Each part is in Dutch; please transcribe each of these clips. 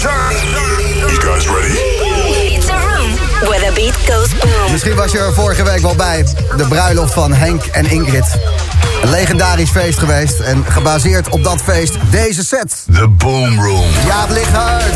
You guys ready? It's a room where the beat goes boom. Misschien was je er vorige week wel bij. De bruiloft van Henk en Ingrid. Een legendarisch feest geweest. En gebaseerd op dat feest deze set. The Boom Room. Jaap Lichthart.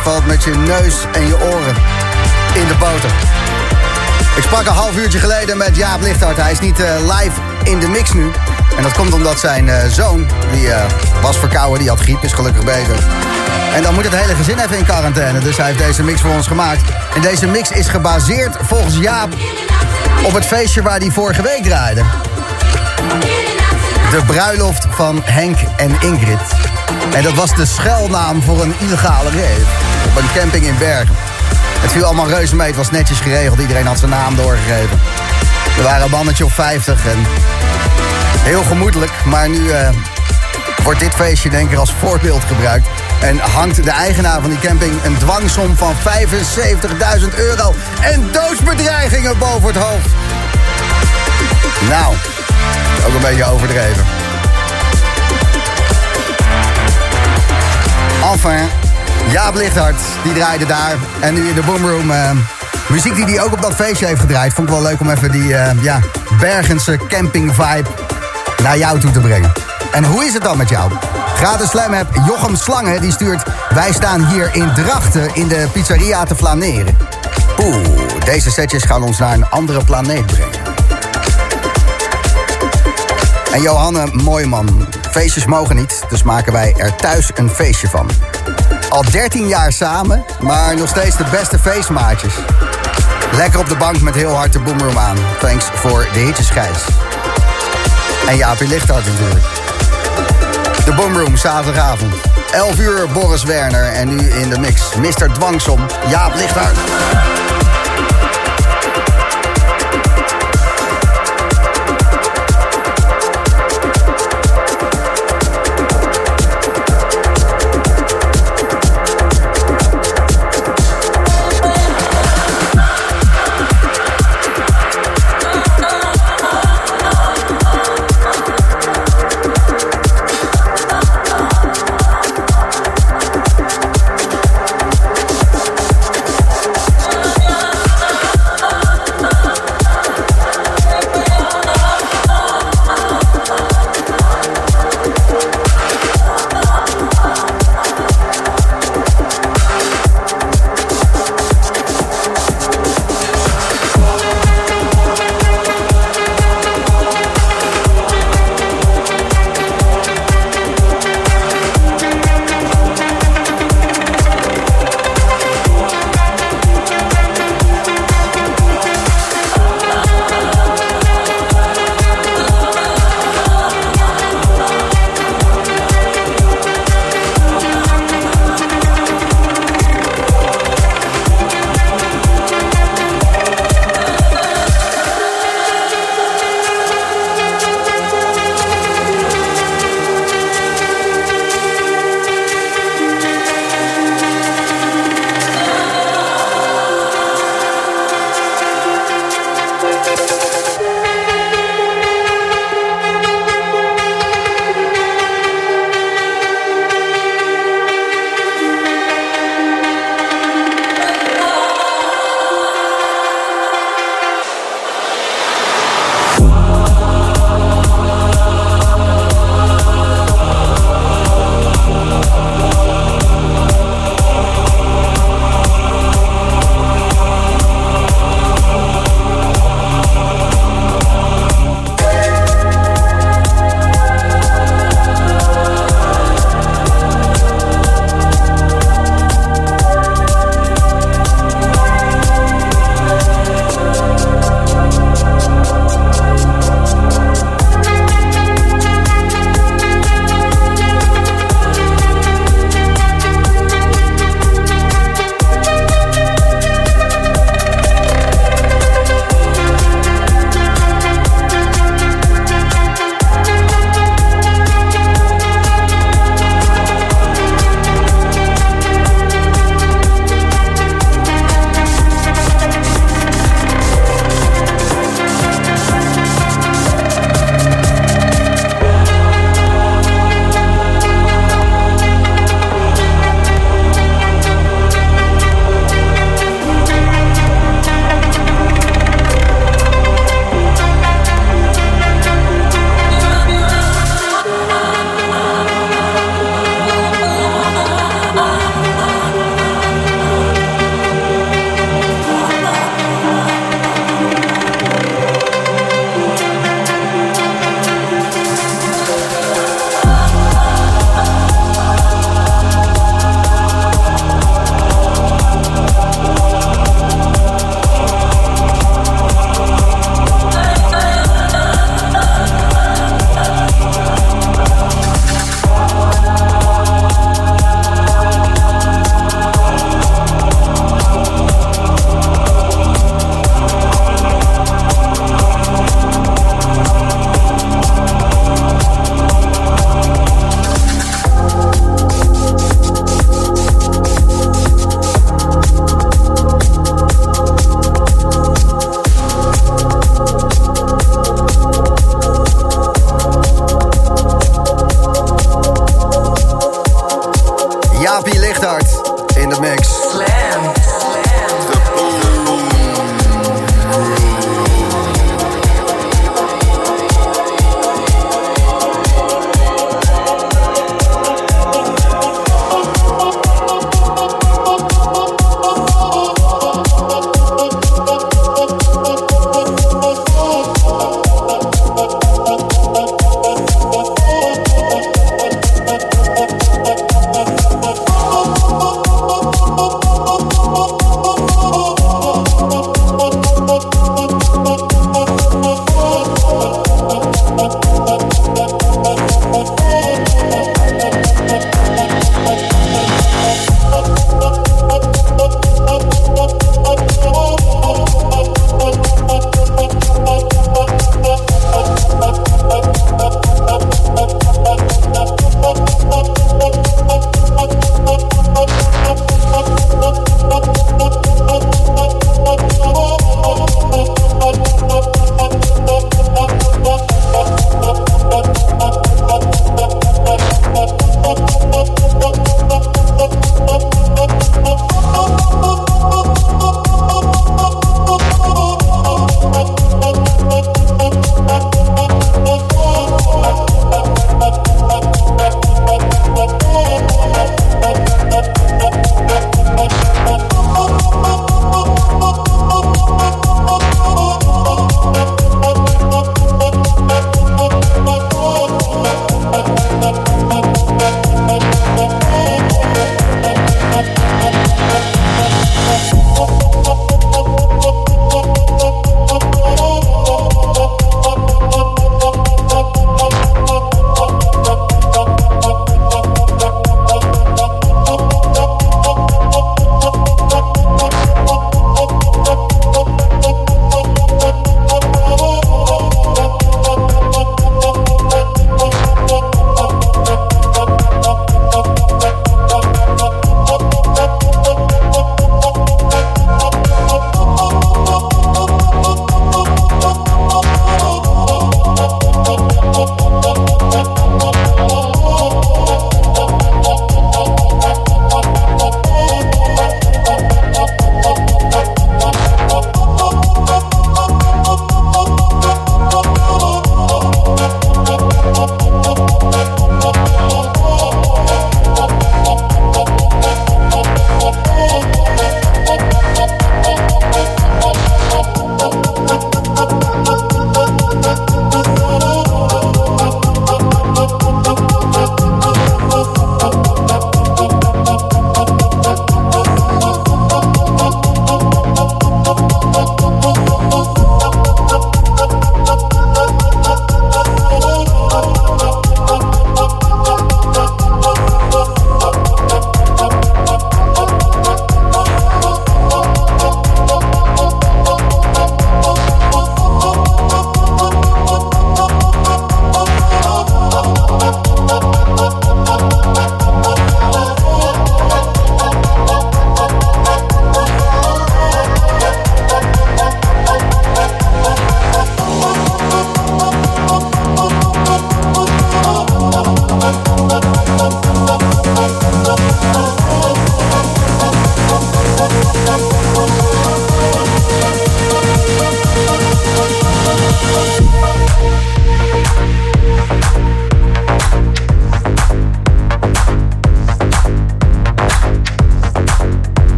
Valt met je neus en je oren in de boter. Ik sprak een half uurtje geleden met Jaap Lichthart. Hij is niet uh, live in de mix nu. En dat komt omdat zijn uh, zoon, die uh, was verkouden, die had griep, is gelukkig beter. En dan moet het hele gezin even in quarantaine. Dus hij heeft deze mix voor ons gemaakt. En deze mix is gebaseerd, volgens Jaap, op het feestje waar hij vorige week draaide. De bruiloft van Henk en Ingrid. En dat was de schuilnaam voor een illegale rave. Op een camping in Bergen. Het viel allemaal reuze mee, het was netjes geregeld. Iedereen had zijn naam doorgegeven. Er waren een mannetje of 50 en heel gemoedelijk. Maar nu uh, wordt dit feestje denk ik als voorbeeld gebruikt. En hangt de eigenaar van die camping een dwangsom van 75.000 euro en doodsbedreigingen boven het hoofd. Nou, ook een beetje overdreven. Enfin, Jaap Lichthart, die draaide daar. En nu in de Boomroom... Uh, muziek die hij ook op dat feestje heeft gedraaid. Vond ik wel leuk om even die uh, ja, Bergense camping vibe naar jou toe te brengen. En hoe is het dan met jou? Gratis slam heb Jochem Slangen, die stuurt... Wij staan hier in Drachten in de pizzeria te flaneren. Oeh, deze setjes gaan ons naar een andere planeet brengen. En Johanne, mooi man. Feestjes mogen niet, dus maken wij er thuis een feestje van. Al 13 jaar samen, maar nog steeds de beste feestmaatjes. Lekker op de bank met heel hard de aan. Thanks voor de hitjes, Gijs. En Jaapie Lichthart natuurlijk. De Boomroom, zaterdagavond. 11 uur Boris Werner en nu in de mix Mr. Dwangsom, Jaap Lichthart.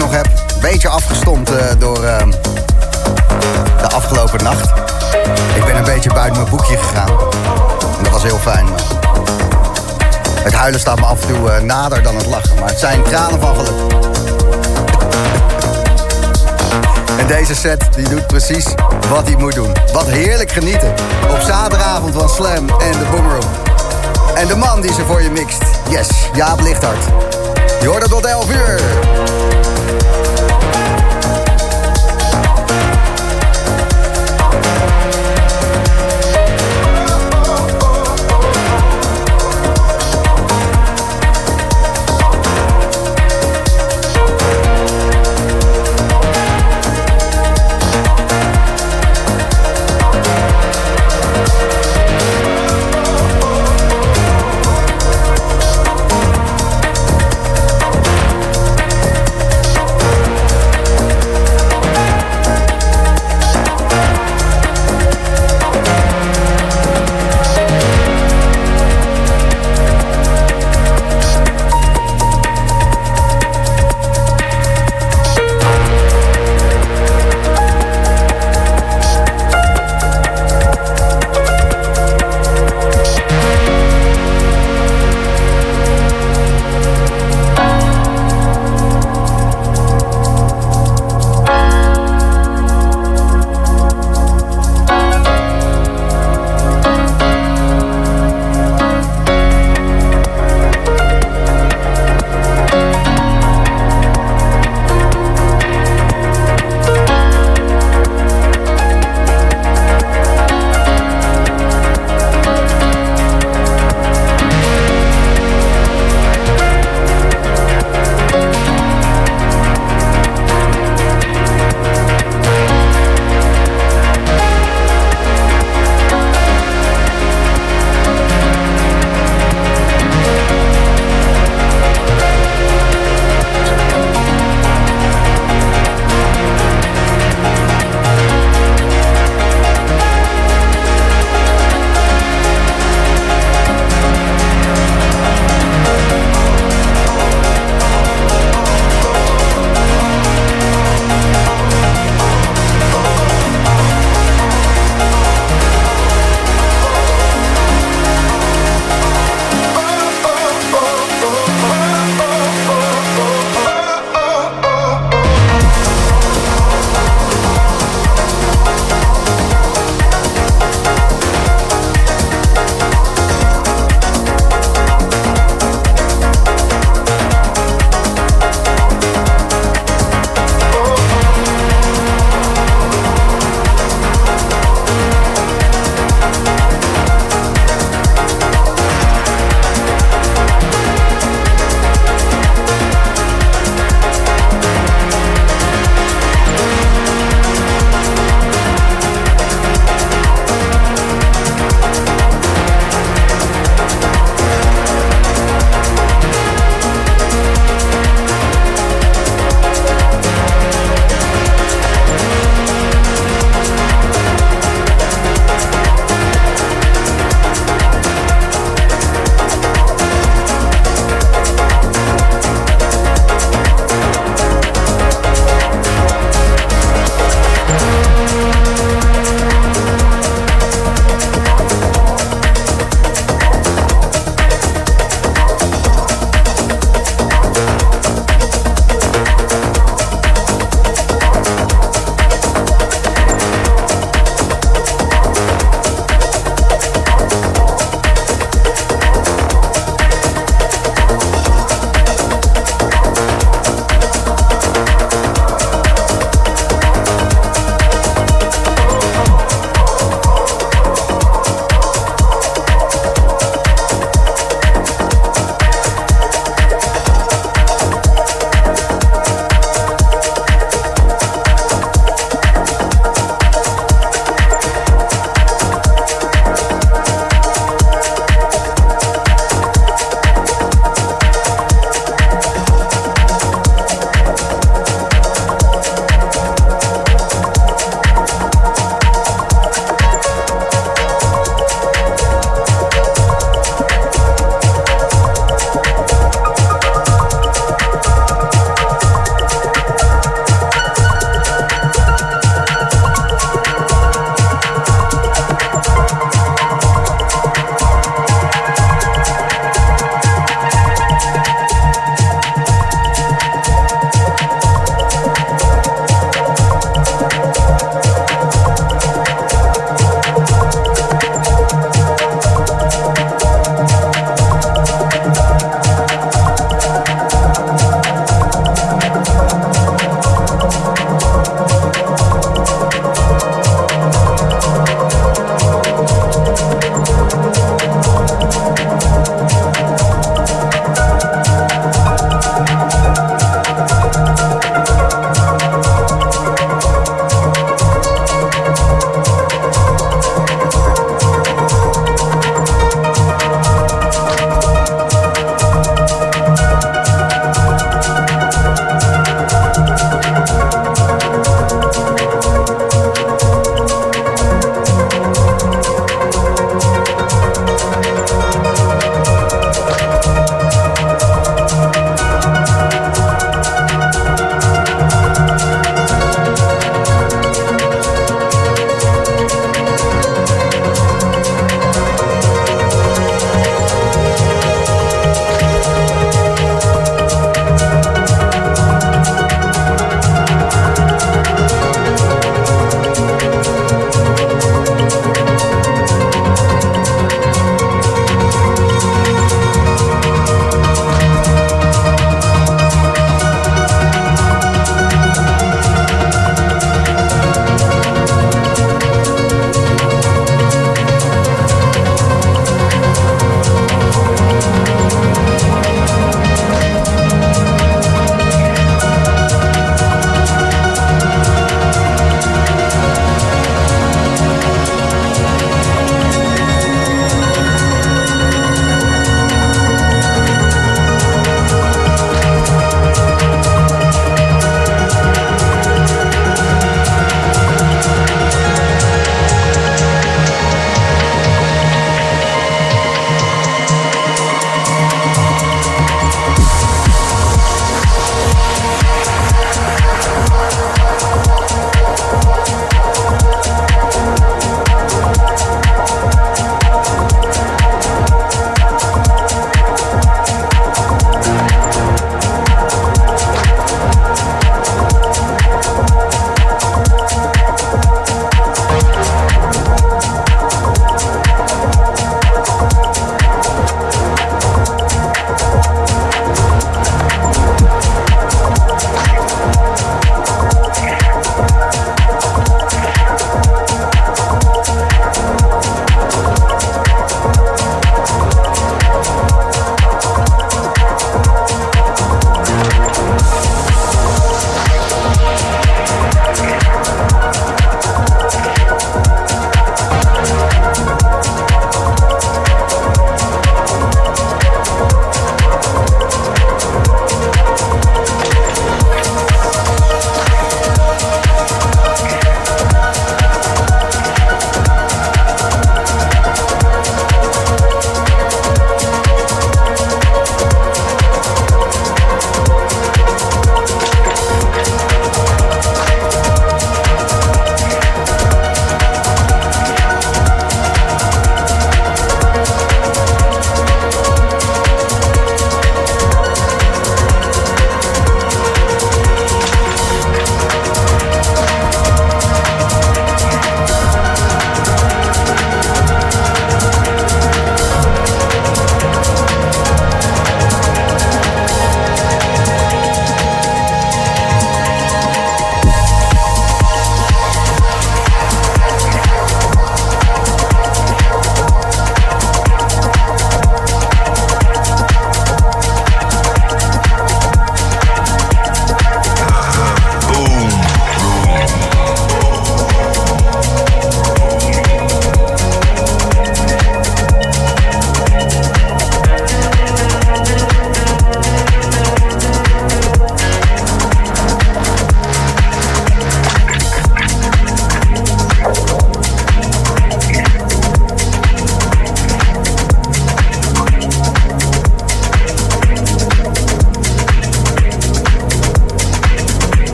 Nog heb... een beetje afgestompt uh, door uh, de afgelopen nacht. Ik ben een beetje buiten mijn boekje gegaan. En dat was heel fijn. Het huilen staat me af en toe uh, nader dan het lachen. Maar het zijn tranen van geluk. En deze set die doet precies wat hij moet doen. Wat heerlijk genieten. Op zaterdagavond van Slam en de Boomroom. En de man die ze voor je mixt. Yes, Jaap Lichthart. Je hoort het tot 11 uur.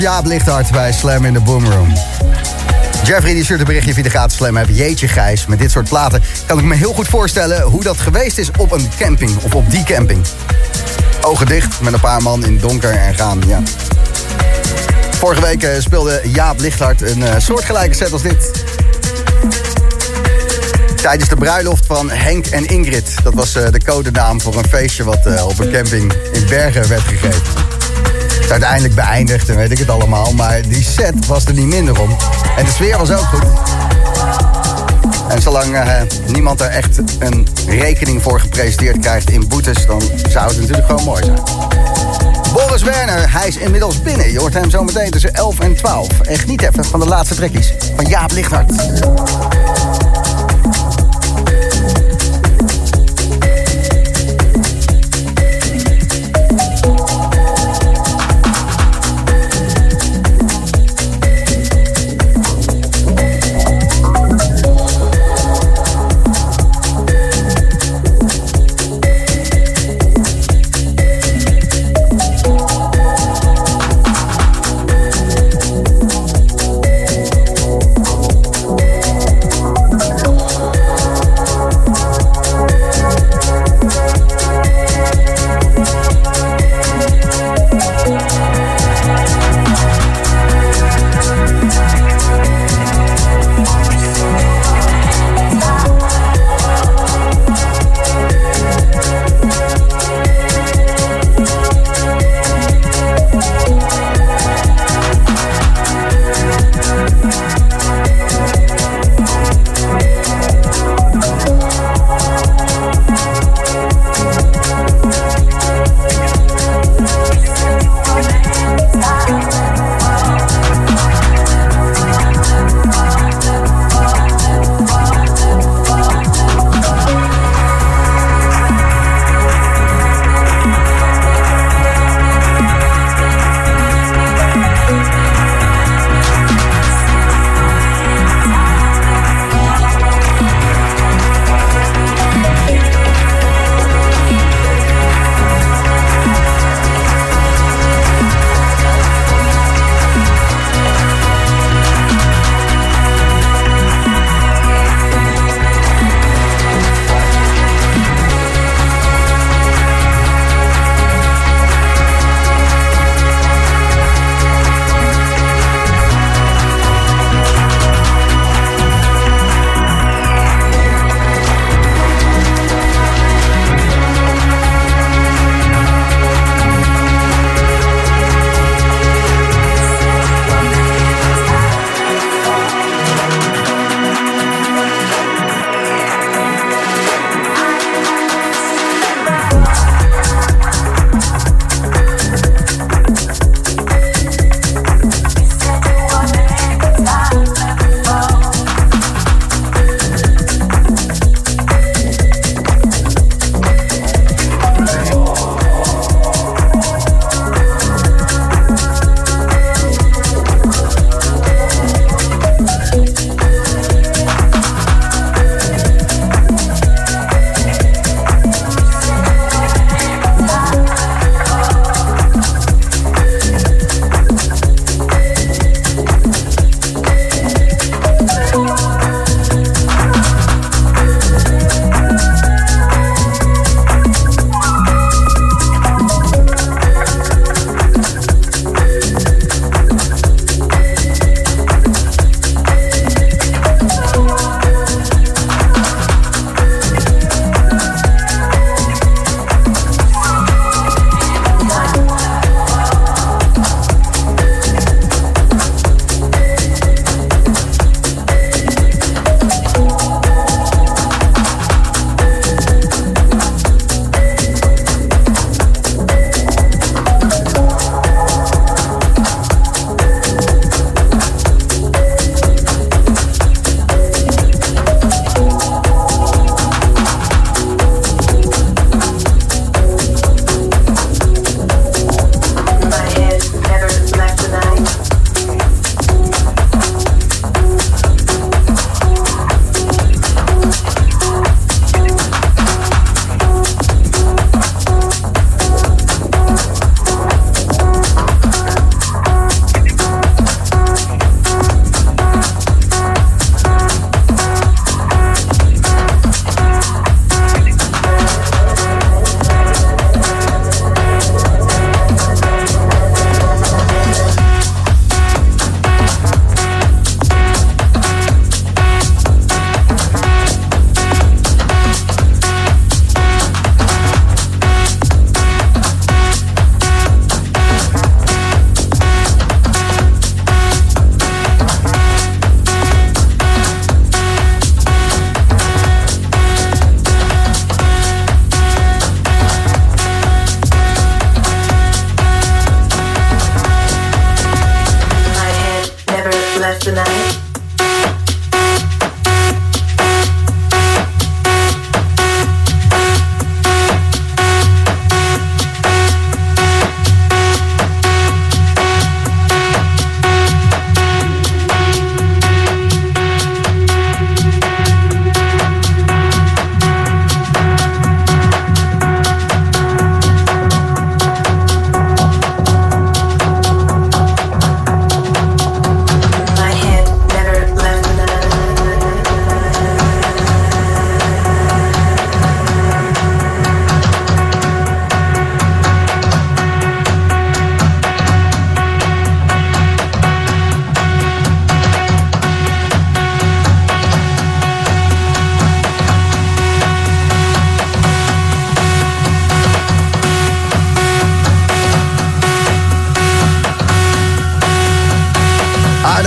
Jaap Lichthart bij Slam in de Boomroom. Jeffrey die stuurt een berichtje via de gratis Slam app. Jeetje Gijs, met dit soort platen kan ik me heel goed voorstellen... hoe dat geweest is op een camping, of op die camping. Ogen dicht, met een paar man in donker en gaan, ja. Vorige week eh, speelde Jaap Lichthart een uh, soortgelijke set als dit. Tijdens de bruiloft van Henk en Ingrid. Dat was uh, de codenaam voor een feestje wat op een camping in Bergen werd gegeven uiteindelijk beëindigd en weet ik het allemaal. Maar die set was er niet minder om. En de sfeer was ook goed. En zolang uh, niemand er echt een rekening voor gepresenteerd krijgt in boetes... dan zou het natuurlijk gewoon mooi zijn. Boris Werner, hij is inmiddels binnen. Je hoort hem zo meteen tussen 11 en 12. En geniet even van de laatste trekjes van Jaap Lichthart.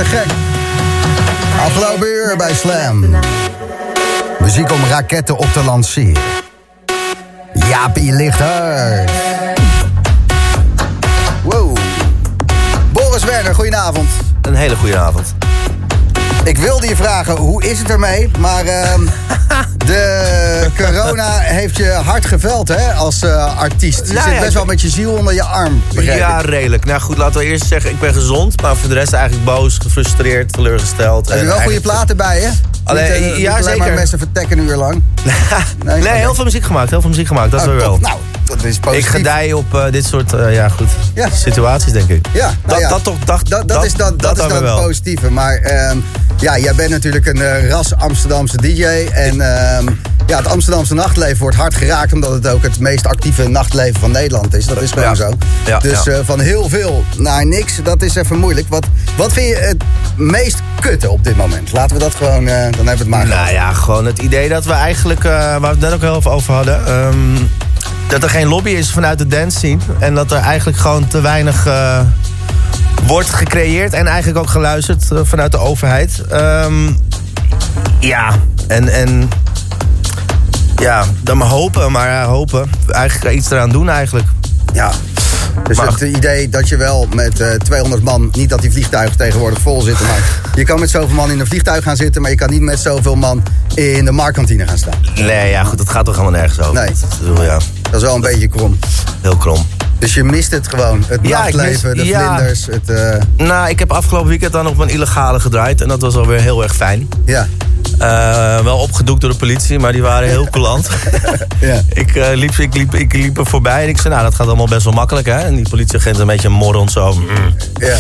Gek. Afgelopen uur bij Slam. Muziek om raketten op te lanceren. Jaapie hard. Wow. Boris Werner, goedenavond. Een hele goede avond. Ik wilde je vragen, hoe is het ermee? Maar ehm, de corona heeft je hard geveld, hè, als eh, artiest. Je Nou zit ja, best wel met je ziel onder je arm, Ja, ik. redelijk. Nou goed, laten we eerst zeggen, ik ben gezond. Maar voor de rest eigenlijk boos, gefrustreerd, teleurgesteld. Heb je wel goede platen bij je? Alleen- niet, eh, ja, alleen maar zeker. mensen vertekken een uur lang. Nee, heel veel muziek gemaakt, heel veel muziek gemaakt, dat Oh, is wel. top. Nou, dat is positief. ik gedij op eh, dit soort, eh, ja goed, Ja. situaties denk ik. Ja, nou dat, ja. dat toch, dat, Dat, dat, is, dat, dat, is dan dan het positieve. Maar ehm, ja, jij bent natuurlijk een eh, ras Amsterdamse DJ. En ehm, ja, het Amsterdamse nachtleven wordt hard geraakt... omdat het ook het meest actieve nachtleven van Nederland is. Dat is gewoon zo. Dus van heel veel naar niks, dat is even moeilijk. Wat, wat vind je het meest kutte op dit moment? Laten we dat gewoon... dan hebben we het maar gehad. Nou ja, gewoon het idee dat we eigenlijk, waar we het net ook heel even over hadden... ehm, dat er geen lobby is vanuit de dance. En dat er eigenlijk gewoon te weinig eh, wordt gecreëerd en eigenlijk ook geluisterd eh, vanuit de overheid. Ehm, ja, en, en ja, dan maar hopen, maar ja, hopen. Eigenlijk iets eraan doen eigenlijk. Ja. Dus Maar- het idee dat je wel met eh 200 man, niet dat die vliegtuigen tegenwoordig vol zitten, maar je kan met zoveel man in een vliegtuig gaan zitten, maar je kan niet met zoveel man in de marktkantine gaan staan. Nee, ja goed, dat gaat toch helemaal nergens over. Nee. Dat is wel, ja, Dat is wel een beetje krom. heel krom. Dus je mist het gewoon. Het Ja, nachtleven, mis- de ja. vlinders, het... eh, Nou, ik heb afgelopen weekend dan op mijn illegale gedraaid. En dat was alweer heel erg fijn. ja. Eh, wel opgedoekt door de politie, maar die waren heel coulant. Ja. ik, eh, liep, ik, liep, ik liep er voorbij en ik zei, nou, dat gaat allemaal best wel makkelijk, hè? En die politieagent een beetje morrend zo. mm. Ja,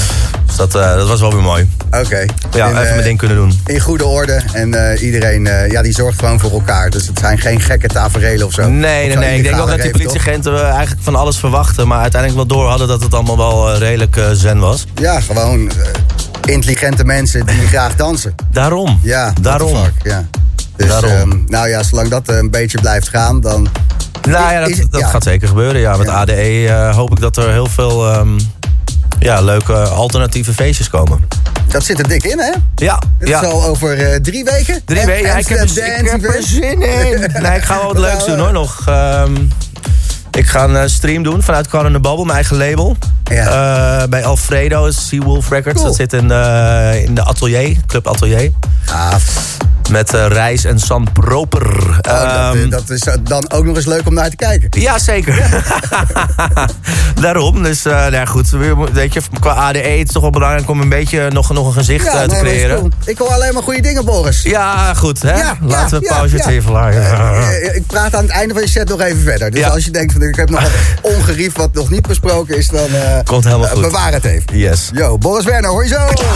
Dus dat, eh, dat was wel weer mooi. oké. Ja, In, even mijn ding kunnen doen. In goede orde en iedereen ja, die zorgt gewoon voor elkaar. Dus het zijn geen gekke taferelen of zo. Nee, Of nee, nee. Ik denk ook dat die politieagenten eigenlijk van alles verwachten. Maar uiteindelijk wel door hadden dat het allemaal wel redelijk zen was. Ja, gewoon intelligente mensen die graag dansen. Daarom. Ja, Daarom. fuck, ja. Dus, Daarom. ehm, nou ja, zolang dat eh, een beetje blijft gaan, dan... Nou ja, dat, Is dat ja. gaat zeker gebeuren. Ja, met Ja. ADE eh, hoop ik dat er heel veel ehm, ja, leuke alternatieve feestjes komen. Dat zit er dik in, hè? Ja, Het ja. is al over eh, drie weken. Drie weken. Ja, ik heb, ik heb er zin in. Nee, ik ga wel wat leuks doen hoor nog. Ehm, ik ga een eh, stream doen vanuit Car the Bubble, mijn eigen label. Ja. Eh, bij Alfredo, Seawolf Records. Cool. Dat zit in, de in de atelier, Club Atelier. Met Reis en San Proper. Oh, dat, eh, Ehm, dat is eh, dan ook nog eens leuk om naar te kijken. Ja, zeker. Daarom. Dus, eh nou goed. Weet je, qua ADE is het toch wel belangrijk om een beetje nog, nog een gezicht te nee, creëren. cool. Ik hoor alleen maar goede dingen, Boris. Ja, goed. Hè? Ja, Laten we pauze het even lagen. Eh, Ik praat aan het einde van je set nog even verder. Dus als je denkt, van, ik heb nog wat ongerief wat nog niet besproken is, dan Komt helemaal goed. bewaar het even. Yes. Yo, Boris Werner, hoor je zo.